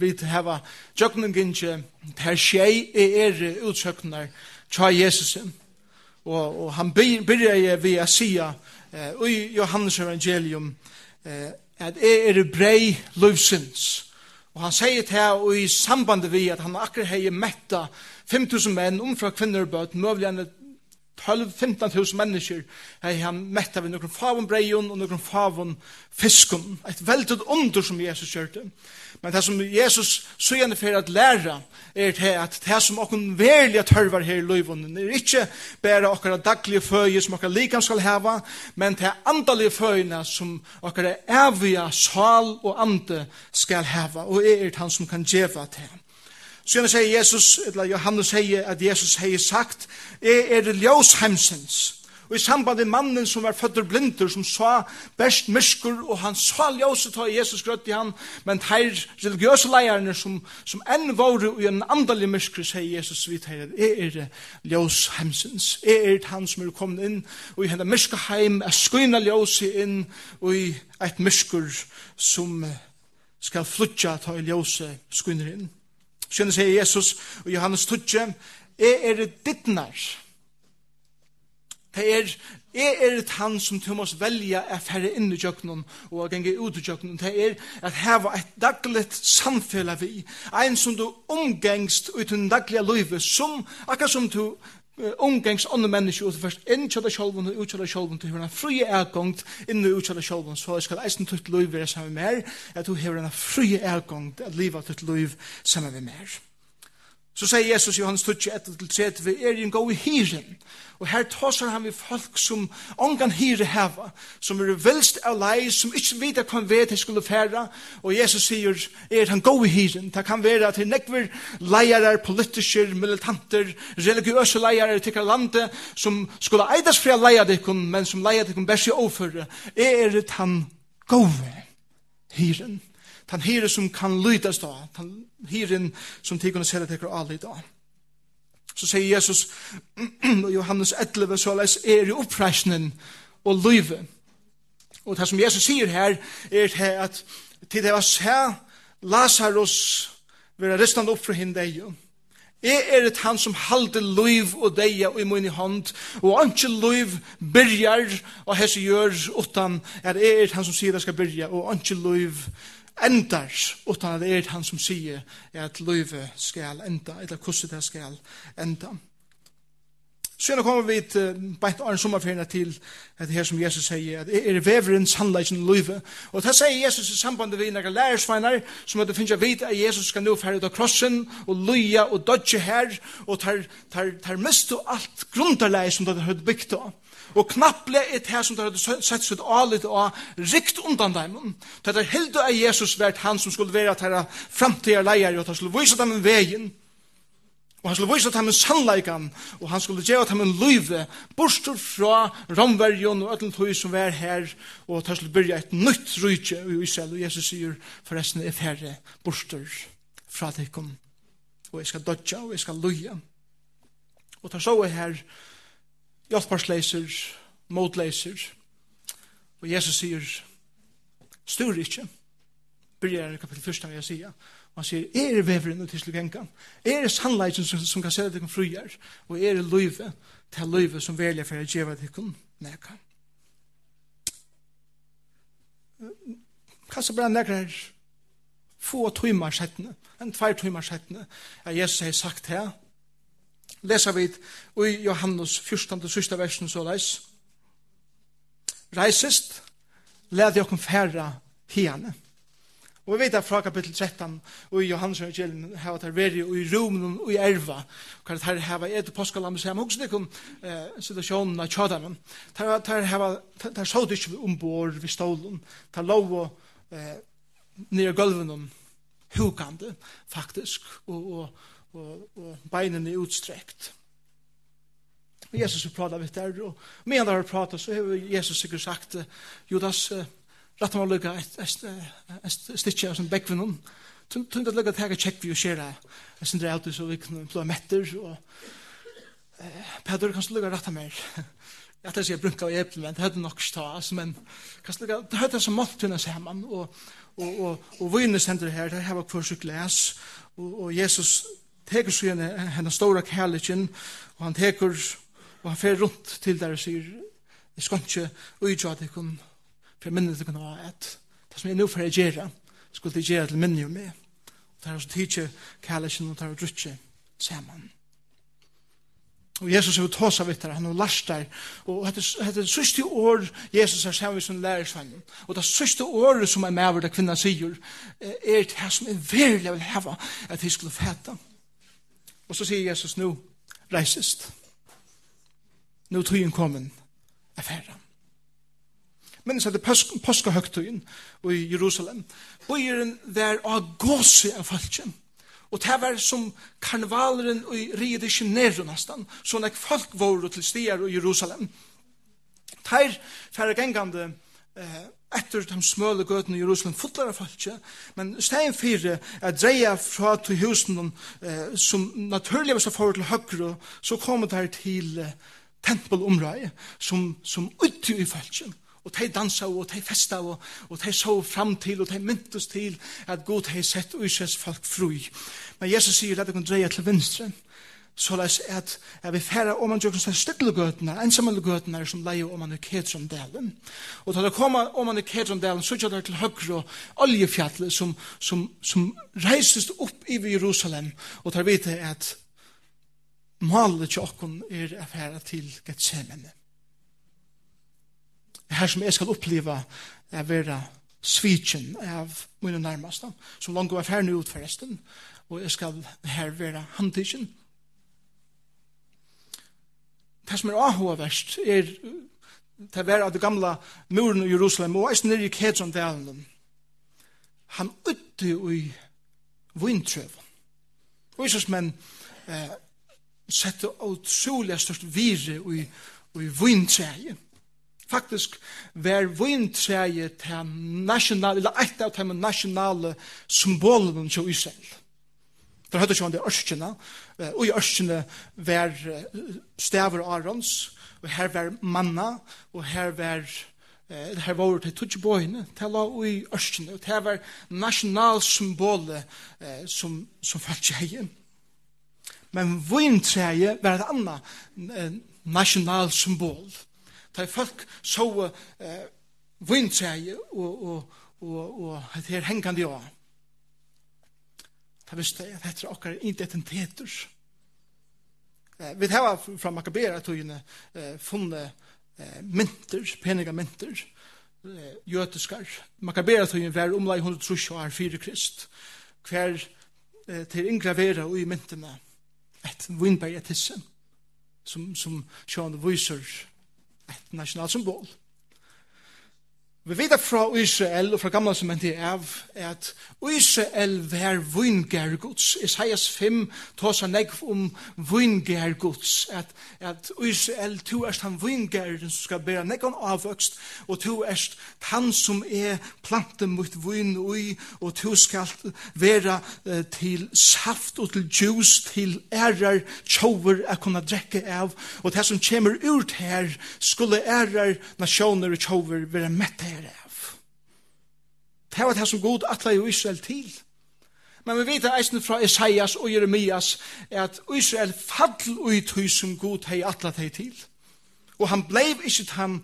vi hava tjøknen gynnsi her sjei er utsøknar tja Jesus. og, og han byrja vi a sia uh, i Johannes evangelium uh, at er er brei løvsins og han sier til her i samband vi at han akkur hei metta 5000 menn omfra kvinner bøt møvlig 12-15.000 mennesker hei han metta vi nokon favon breion og nokon favon fiskon. Et veldig under som Jesus kjørte. Men det som Jesus søgjende for at læra er det at det som okken verlig tørvar her i løyvånden er ikke bare okkara daglige føye som okkara likan skal heva, men det andalige føyene som okkara evige sal og ande skal heva, og er det han som kan djeva til. Så gjerne sier Jesus, eller Johannes sier at Jesus har sagt, er er ljós heimsens. Og i samband med mannen som var født blinder, som sa best myskur, og han sa ljóset av Jesus grøtt i han, men her religiøse leierne som, som enn var i en andalig myskur, sier Jesus vidt her, er er ljós heimsens, jeg er han som er kommet inn, og i henne myska heim, er skuina ljóset inn, og i eit myskur som skal flutja ta i ljóset skuina inn. Skjønne sier Jesus og Johannes Tudje, jeg er dittnar. Det er, jeg er et han som du måst velja å færre inn i jøkkenen og å gange ut i jøkkenen. Det er at heva et dagligt samfella vi. En som du omgengst uten daglige løyve, som akkurat som du omgangs andre mennesker ut først inn til deg sjolven og ut til det sjolven til hver en frie ergångt inn og ut til deg sjolven så jeg skal eisen tutt liv være sammen med mer at du har en frie ergångt at livet tutt liv sammen med mer Så sier Jesus i hans til 1-30, er i en god hyren. Og her tåsar han vi folk som ångan hyre heva, som er velst av lei, som ikke vet hva han vet jeg skulle færa. Og Jesus sier, er han god hyren. Det kan være at det nekver leiarar, politiker, militanter, religiøse leiarar i tikkar landet, som skulle eidas fri leia dikon, men som leia dikon bæs i overføre. Er han god Hyren den her som kan lydas da, den herren som tikkene ser at teker alle i dag. Så sier Jesus, og Johannes 11, så les er i oppreisningen og lyve. Og det som Jesus sier her, er at til det var se, Lazarus være restan upp fra henne deg. Jeg er et han som halde lyv og deia i munn i hånd, og ikke lyv byrjar og hese gjør utan, er jeg er et han som sier det skal byrja, og ikke lyv byrjar endar, utan at det er han som sier at løyve skal enda, eller hvordan det skal enda. Så nå kommer vi til beint åren sommerferien til det her som Jesus sier, at er veveren sannleggen løyve. Og det sier Jesus i samband med noen lærersveinar, som at det finnes å vite at Jesus skal nå færre ut av krossen, og løya og dodge her, og tar, tar, tar mest og alt grunntarleie som det har bygd av. Og knapple er det her som det har sett sitt alit og rikt undan dem. Det er hildo av Jesus vært han som skulle være til framtida leier, og han skulle vise dem en vegin, og han skulle vise dem en sannleikan, og han skulle gjøre dem en løyve, bortstur fra romverjon og ötlen tog som var her, og han skulle byrja et nytt rujtje i Israel, og Jesus sier forresten er færre bortstur fra dikkom, og jeg skal dodja, og jeg skal løyja. Og han så er her, hjelparsleiser, motleiser. Og Jesus sier, styr ikke. Begynner i kapittel 1 av jeg sier. Og han sier, er det veveren og tilslukenkan? Er det sannleisen som, som kan sette om frier? Og er det løyve til løyve som velger for å gjøre deg om nekka? Kanskje bare nekka her få timmar settene, en tvær timmar settene, at Jesus har sagt her, lesa vi i Johannes 14. sista versen så leis. Reisest, led jokken færa hiane. Og vi vet at fra kapittel 13 og i Johannes evangelium hava tar veri og i rumen og i erva hva tar hava et og påskalam sem hos nikum eh, situasjonen av tjadamen tar, tar hava så det ikke ombord vid stålen tar lov og eh, nere gulven hukande faktisk og, og og, og beinene er utstrekt. Og Jesus har pratet litt der, og medan han har pratet, så har Jesus sikkert sagt, Judas, rett og lukka et et, et stikje av sin bekvinnen, tungt at lukka tega tjekk vi og skjer det, jeg sindre alltid så vi kan blå metter, og eh, Peter kan lukka rett av mer, jeg tar seg brunka av eplen, men det hadde nok stas, men kan lukka, det hadde så mått tunne saman, og og og og vinnes hender her, der hava kvørsuk les, og og Jesus teker seg henne, henne store kærlikken, og han teker, og han fer rundt til der og sier, jeg skal ikke uidja at jeg kan, for minnet det kan være et, det som jeg nå får jeg gjøre, skulle jeg gjøre til minnet om meg. Og det er også tidkje kærlikken, og det er å drutte sammen. Og Jesus er jo tåsa vitt vittar, han er lars der. Og det er sørste år Jesus er sammen som lærersvann, Og det sørste året som er med over det kvinna sier, er det her som er verilig vil heva at de skulle fæta. Og så sier Jesus nu, reisest. Nu tøyen kommen er færre. Men så er det påskehøgtøyen i Jerusalem. Bøyeren var av gåse av falskjen. Og det var som karnevaleren i Rio de Janeiro nesten, sånn at folk var til stier i Jerusalem. Her færre gengande eh, etter de smøle gøtene i Jerusalem fullare falskje, men stein fire er dreia fra til husen eh, som naturlig var så forhold til høyre, så kom det her til eh, tempelområdet som, som uti i falskje. Og de dansa og de festa og, og de så fram til og de myntes til at Gud har sett Israels folk fru. Men Jesus sier at de kan dreia til venstre, så lais at jeg vil fære om man tjøkken stille gøtene, ensamme gøtene som leie om man i Ketrondalen. Og da det kommer om man i Ketrondalen, så gjør det til høyre oljefjallet som, som, som reises opp i Jerusalem, og tar vite at malet tjøkken er å affæra til Getsemene. Her som jeg skal oppleve er vera svitjen av mine nærmeste, som langt var ferdig ut forresten, og jeg skal her være handtidsjen, det som er ahoa verst er det var av det gamle muren i Jerusalem og eisen nere i Kedron-delen han utte i vintrøven og Jesus menn eh, sette utrolig størst vire i, i vintreien faktisk var vintreien til nasjonale eller eit av de nasjonale symbolene til Israel Der hadde det ørskjene, og i ørskjene var staver Arons, og her var manna, og her var Det her var til tutsi boine, det la ui ørskene, og det var nasjonal symbole som, som falt i Men vintreie var et annet nasjonal symbol. Da folk så eh, vintreie og, og, og, og, og det her hengande av ta visste at hette okkar identiteter. Vi har fra Makabera togene funnet mynter, peniga mynter, jøtiskar. Makabera togene var omlai 130 år fire krist, hver til ingravera og i myntene et vinberg etisse, som, som sjående viser et nasjonalt symbol. Vi vet fra Israel og fra gamla som hendte av at Israel var vingergods. Isaias 5 tar seg negv om vingergods. At, at Israel, to erst han vingerden som skal bæra negvan avvøkst og to erst han som er plantet mot vin ui og to skal vera uh, til saft og til juice, til ærar tjover a kunna drekke av og det som kommer ut her skulle ærar nasjoner og tjover vera mette herav. Det var det som god atla i Israel til. Men vi vet eisen fra Isaias og Jeremias at Israel fall ut som god hei atla hei til. Og han blev ikke han,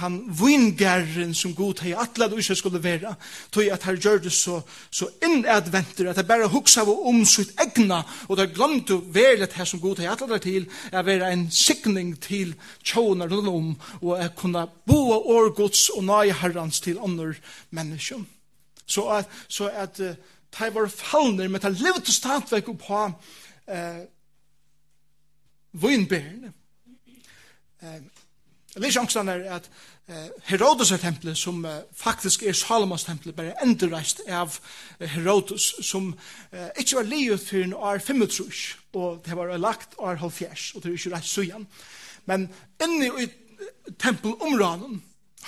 han vingerren som god hei atla du ikke skulle være, tog at han gjør det så, så innadventer, at han bare huksa om sitt egna, og han glemte vel at her som god hei atla til, er være en sikning til tjåner rundt om, og er kunne boa årgods og nøye herrans til andre mennesker. Så at, så at uh, de var fallner, men de levde stadigvæk på uh, vinbærene. Eh, Jeg leser angst er at eh, Herodes er tempelet som eh, faktisk er Salomons tempelet bare endreist av Herodes som eh, ikke var livet for en år 25 og det var lagt år 70 og det er ikke reist søyan men inni i tempelområden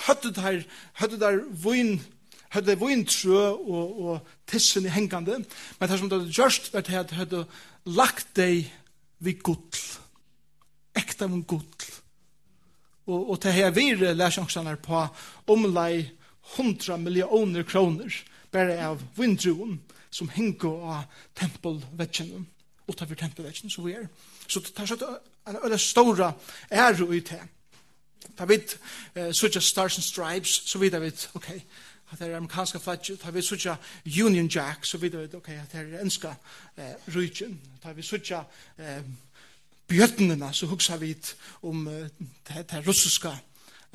hadde der hadde der vun høttet vun trø og, og tissen i hengande men det som det hadde gjørst var det at høttet lagt deg vid gudl ekta mun gudl Og, og til her vire lærsjangsene på omlai 100 millioner kroner bare av vindruen som henger av tempelvetjene utenfor tempelvetjene som vi er. Så det er sånn en øyne store ære ut det. Da vi eh, sucha Stars and Stripes, så vidt vi, ok, at det er amerikanska flagget, da vi sucha Union Jack, så vidt vi, ok, at det er enska eh, rujtjen, da vi sucha eh, bjøtnene, så hugsa vi om uh, det, det russiske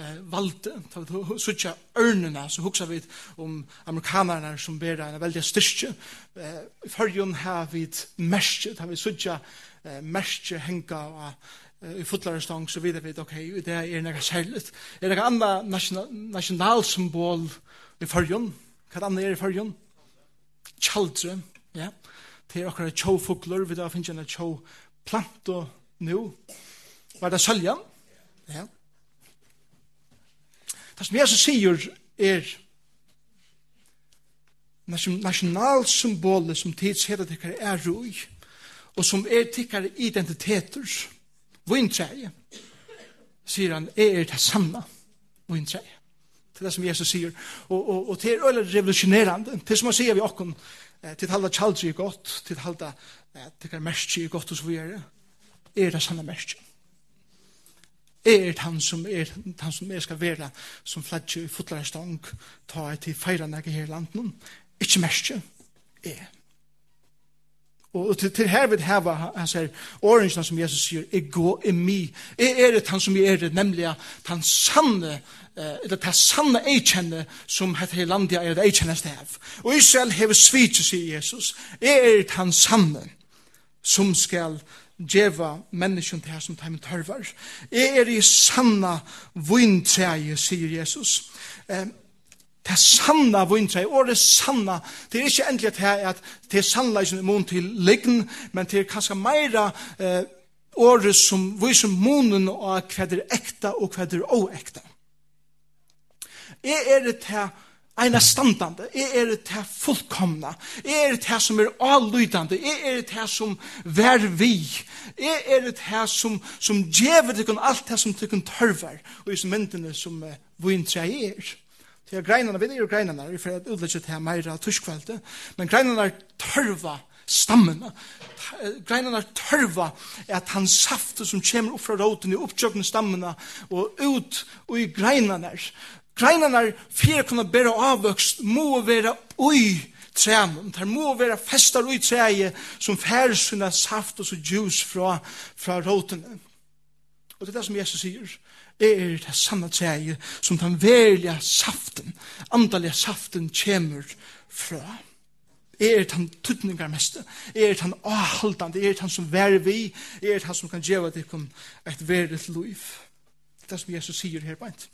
eh valde ta sucha örnena så huxar vi om amerikanarna som ber en veldig styrke. Eh förjun har vi mest, har vi sucha mest henka och i futlarstang så vidare vi okej det är några särskilt är det andra national symbol i förjun vad andra är i förjun children ja. Det är också chofuglar vi där finns en chow plant och nu var det søljan. Ja. Det som Jesus sier er nasjonalsymbolet som tidsheta tikkare er roi og som er tikkare identiteter. Vintreie sier han er det samme vintreie. Til det som Jesus sier. Og, og, og det er øyla revolusjonerande det som han sier vi okken til halda tjaldri er godt til halda tikkare mersi er godt og så videre er det sanne mest. Er han som er, han som er skal være som fladje i fotlare stong ta et til feirene i her landen, ikke mest. er. Og til, til her vil heva, han sier, årensene som Jesus sier, er gå, i mi, er er det han som er det, nemlig han sanne, eller det sanne eikjenne som heter her landet er det eikjenne stav. Og Israel hever to sier Jesus, er det han sanne som skal djeva menneskjon til her som teimen tørvar. Jeg er i sanna vintreie, sier Jesus. Eh, det er sanna vintreie, og det er sanna, det er ikke endelig at det er, at det er sannleisen i mån til liggen, men det er kanskje meira eh, året som viser månen av hva det er ekta og hva det er oekta. Jeg er det til Eina standande, jeg er det her fullkomna, jeg er det her som er allydande, jeg er det her som vær vi, jeg er det her som, som djever til alt det som til tørver, og i som myndene som uh, vintre er. Det er greinene, vi er greinene, vi får utlegget til her meira tyskveldet, men greinene er tørva stammene. Greinene er tørva at han saftet som kommer opp fra råten i opptjøkken stammene og ut og i greinene greinanar fyrir kunna bera avvøkst må vera ui trænen. Det må vera festar ui træje som fær sina saft og så juice fra, fra rotene. Og det er det som Jesus sier, er det sanna træje som den verilige saften, andalige saften kjemur fra. Er det han tuttningar mest, er det han avhaldande, er det han som vær vi, er det han som kan djeva dikken et verligt liv. Det er det som Jesus sier her på ent.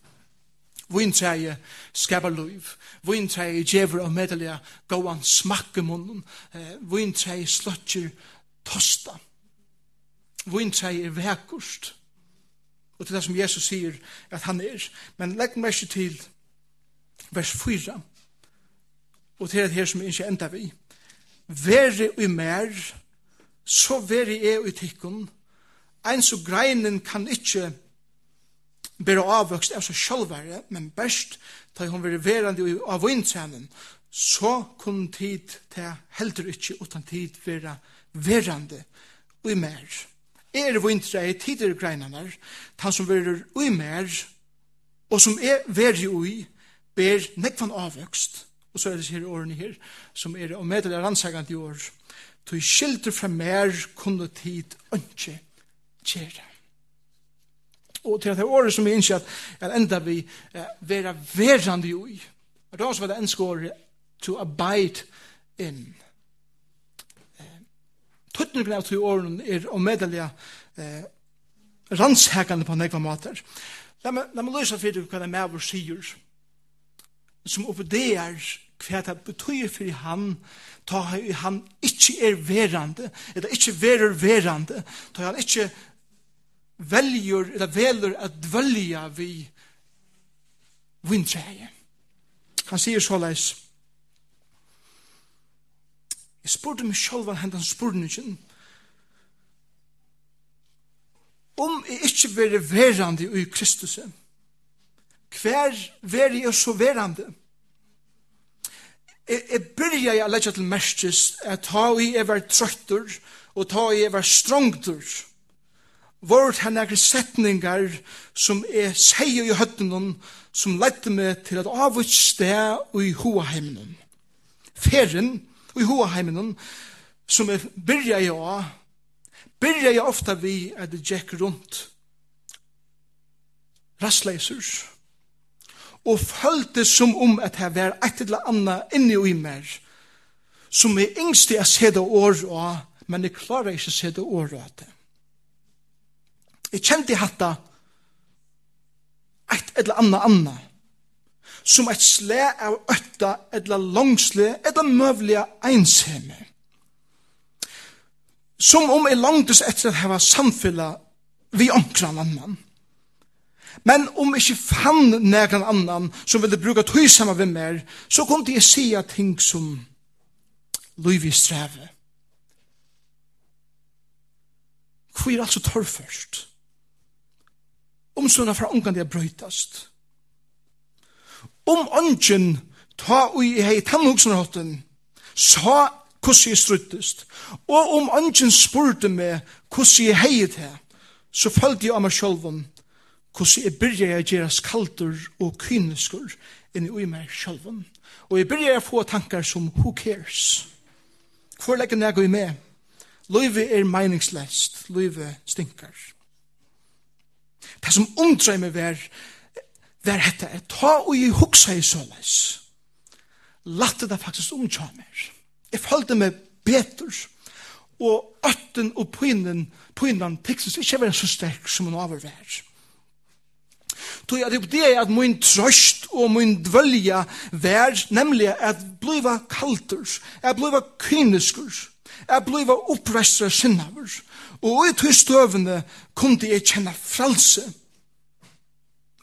Vintreie skaber liv. Vintreie djever og medelige gåan smakke munnen. eh, Vintreie sløtjer tosta. Vintreie er vekkost. Og til det som Jesus sier at han er. Men legg meg ikke til vers 4. Og til det her som ikke enda vi. Være i mer, så være jeg i tikkun. Ein så greinen kan ikke bera avvøkst av seg sjálfare, men best da hon var verande av vintrænen, så kunne tid til heldur ikkje utan tid vera verande ui mer. Er vintræ i tider greinanar, ta som verer ui mer, og som er veri ui, ber nekvan avvøkst, og så er det her årene her, som er og medel er ansagant i år, tog skilder fra mer kunne tid ønske kjære og til at det er året som vi innskjer at enda vi eh, vera verande jo i. Og da var det ensk skår to abide in. Tuttningen av to årene er omedelig eh, ranshekande på nekva mater. La meg løsa fyrir hva det er med vår sier som oppe hva det betyr for han ta han ikkje er verande eller ikkje verer verande ta han ikkje veljer, eller veler at dvølja vi vintreie. Han sier såleis, jeg spurte meg selv hva hentan spurningen, om jeg ikke være verande i Kristus, hver være jeg så verande? Jeg, jeg byrja jeg legger til merskes at ta i jeg var trøytter og ta i jeg var strongtur, vart han ekkur setningar som er seier i høttenon som lette meg til at avut sted i hoa heimenon. Feren i hoa heimenon som er byrja i å byrja i ofta vi at det gikk rundt rastleisers og følte som om at jeg var et eller annet inni og i mer som er yngst i å se det år og men jeg klarer ikke å se det året Jeg kjente hatta et eller anna anna som et sle av øtta eller langsle eller møvlige einshemme. Som om jeg langtes etter at hava samfunnet vi omkran annan. Men om jeg ikke fann nægan annan som ville bruka tøysama vi mer, så kom de sia ting som Louis streve. Hvor er altså tørr først? om sånne fra ångan det brøytast. Om ånden ta ui i hei tannhugsunarhotten, sa hvordan jeg struttest, og om ånden spurte meg hvordan jeg hei det, så følte jeg av meg sjølven, hvordan jeg byrja jeg gjeras skalter og kyneskur enn ui meg sjølven. Og jeg byrja jeg få tankar som who cares? Hvor legger jeg i meg? Løyve er meningslest, løyve stinkar. Det som undrar meg var, var dette, at ta og jeg huksa i såleis. Latte det faktisk omtja meg. Jeg følte meg betur, og øtten og pynnen, pynnen teksten, ikke var så sterk som hun overvær. Tog jeg det er at min trøst og min dvølja vær, nemlig at bliva kaltur, at bliva kyniskurs, at bliva opprestra sinnavur, og i tog støvende kunne jeg kjenne frelse.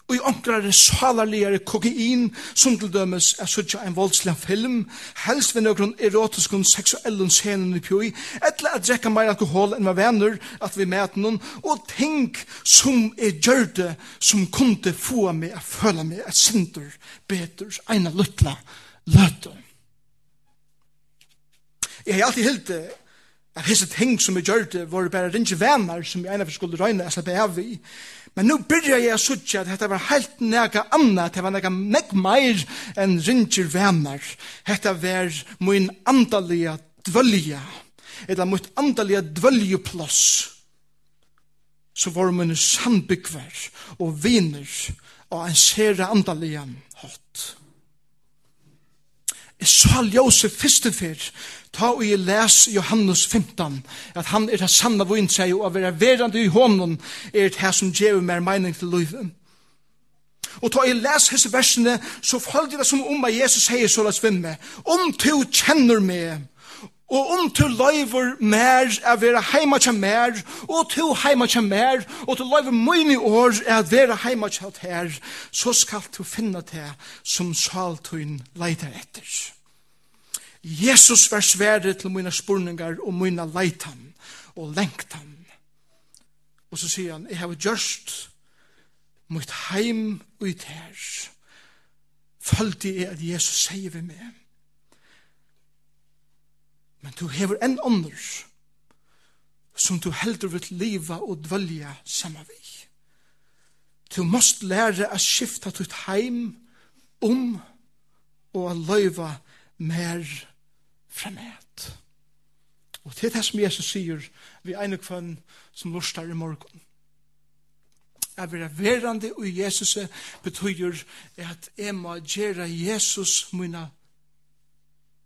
Og i omkrare salarligere kokain, som til dømes er suttja en voldslig film, helst ved nøkron erotiskon seksuellen scenen i pjoi, etla at drekka meir alkohol enn var venner at vi mæt noen, og ting som er gjørte, som kunde få meg a føla meg et sinter, betur, eina luttla, løte. Jeg har alltid hilt det, at hese ting som jeg gjør var bare ringe venner som jeg ene for skulle røyne jeg slapp av i. Men nå byrja jeg suttje at dette var helt nega anna, det var nega meg meir enn ringe venner. Dette var min andalige dvølje, eller mitt andalige dvøljeplass. Så var min sandbyggver og viner og en sere andalige hatt. Jeg sa Josef første Ta og jeg les Johannes 15, at han er det sanne vun seg, og å være verande i hånden er det som gjør mer mening til livet. Og ta jeg les hese versene, så følger det som om at Jesus sier så la svinn med. Om du kjenner meg, Og om du løyver mer er være heima til mer, og du heima til mer, og du løyver mine år er være heima til her, så skal du finne det som saltun leiter etter. Jesus var svære til mine spurningar og mine leitan og lengtan. Og så sier han, jeg har gjørst mot heim ut her. Følte jeg at Jesus sier vi med. Men du hever en ånder som du heldur vil liva og dvølja saman vi. Du måst lære å skifta ditt heim om og å løyva mer fremhet. Og til det som Jesus sier vi ene kvann som lustar i morgen. Jeg vil verande og Jesus betyr at jeg må gjøre Jesus mina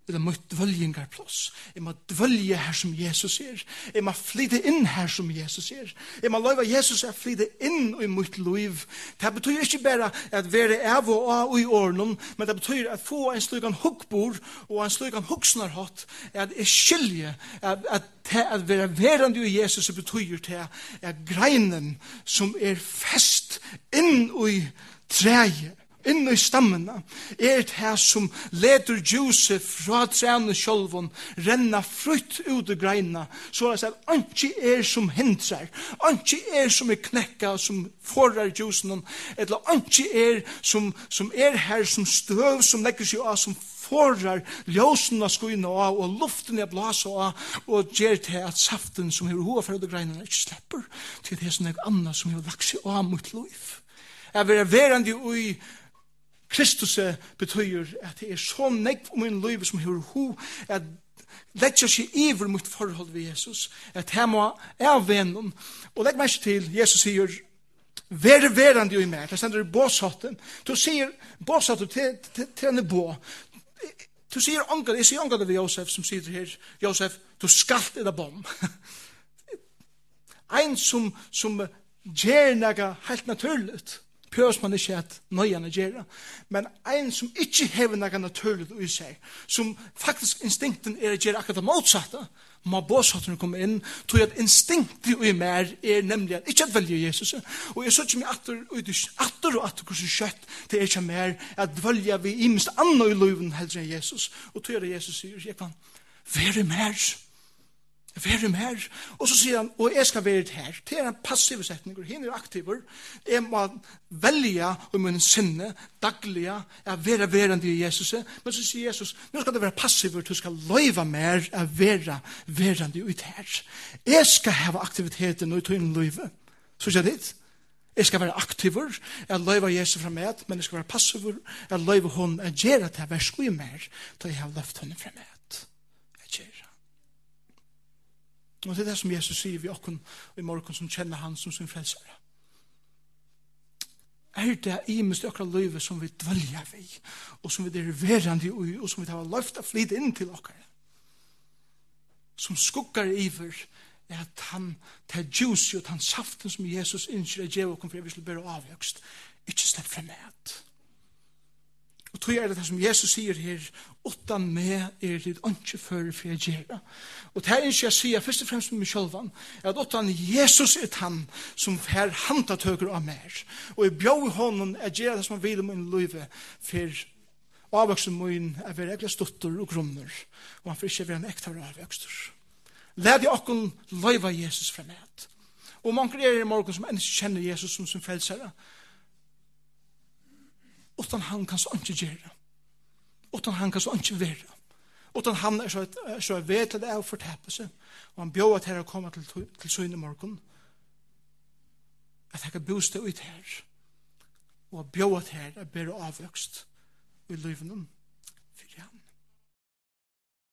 eller mot dvøljengarplås. Jeg må dvølge her som Jesus er. Jeg må flyte inn her som Jesus er. Jeg må løyve Jesus er flyte inn i mitt liv. Det betyr ikke bare at være av og av i årene, men det betyr at få en slik hukkbord og en slik hukksnarhatt at jeg skilje at, at, at være verande i Jesus betyr til at greinen som er fest inn i treet inn i stammene, er det her som leder djuse fra trene sjolven, renna frutt ut i greina, så er det at anki er som hindrar, anki er som er knekka, som forar djusen, eller anki er som, som er her som støv, som legger seg av, som forar ljósen av skuina av, og luften er blasa av, og gjer til at saften som hever hoa fyrir greinene ikke slipper, til det er anna som hever lagt seg av mot loiv. Jeg vil være verandi ui Kristus betyr at det er så nekv om min liv som hever ho, at letja seg iver mot forhold ved Jesus, at her må er vennen. Og legg meg til, Jesus sier, Ver verande jo i meg, det stender i båsatten. Du sier, båsatten til, til, til henne bå. Du sier ångan, jeg sier ångan av Josef som sier her, Josef, du skalt i det bom. Ein som, som gjer nega helt naturligt pjøs man ikke at nøyene gjør men en som ikke hever noe naturlig i seg, som faktisk instinkten er å gjøre akkurat det motsatte, må båsattene komme inn, tror jeg at instinktet i mer er nemlig at ikke at velge Jesus, og jeg så ikke mye atter, atter og atter hvordan kjøtt det er ikke mer at velge vi i minst annet i løven heller enn Jesus, og tror jeg at Jesus sier, jeg kan være mer, være med her. Og så sier han, og jeg skal være her. Det er en passiv setning, og henne er aktiver. Jeg må velge om min sinne, daglige, å være verende i Jesus. Men så sier Jesus, nå skal du være passiv, du skal løyve mer, å være verende ut her. Jeg skal ha aktiviteten og tøyne løyve. Så sier det. Jeg skal være aktiver, jeg løyver Jesus fra meg, men jeg skal være passiver, jeg løyver hun, jeg gjør at jeg versker mer, da jeg har løft henne fra meg. Og det er det som Jesus sier vi okken i morgen som kjenner han som sin frelsere. Er det i mest okra løyve som vi dvelja vi, og som vi er deriverande i, og som vi tar løft å flyte inn til okkar. Som skuggar iver er at han tar juicy og han saften som Jesus innskjer er djev okken for jeg vil bæra avhøgst, ikke slepp frem med Og tog er det som Jesus sier her, utan med er det ikke før for jeg gjør. Og det er ikke jeg sier, først og fremst med meg selv, at utan Jesus er han som fer handa tøker av meg. Og jeg bjør i hånden at gjør det som han vil i min liv, for avvoksen min er være ekle stutter og grunner, og han får ikke være en ektar avvokster. Lad jeg okken løyva Jesus fra meg. Og mange er i morgen som enn kjenner Jesus som sin frelsere, utan han kan så ikke gjøre. Utan han kan så ikke være. Utan han er så, så vet at det er å fortepe seg. Og han bjør at her å komme til, til søgn i morgen. At jeg kan boste ut her. Og bjør at her er bedre avvøkst i livet noen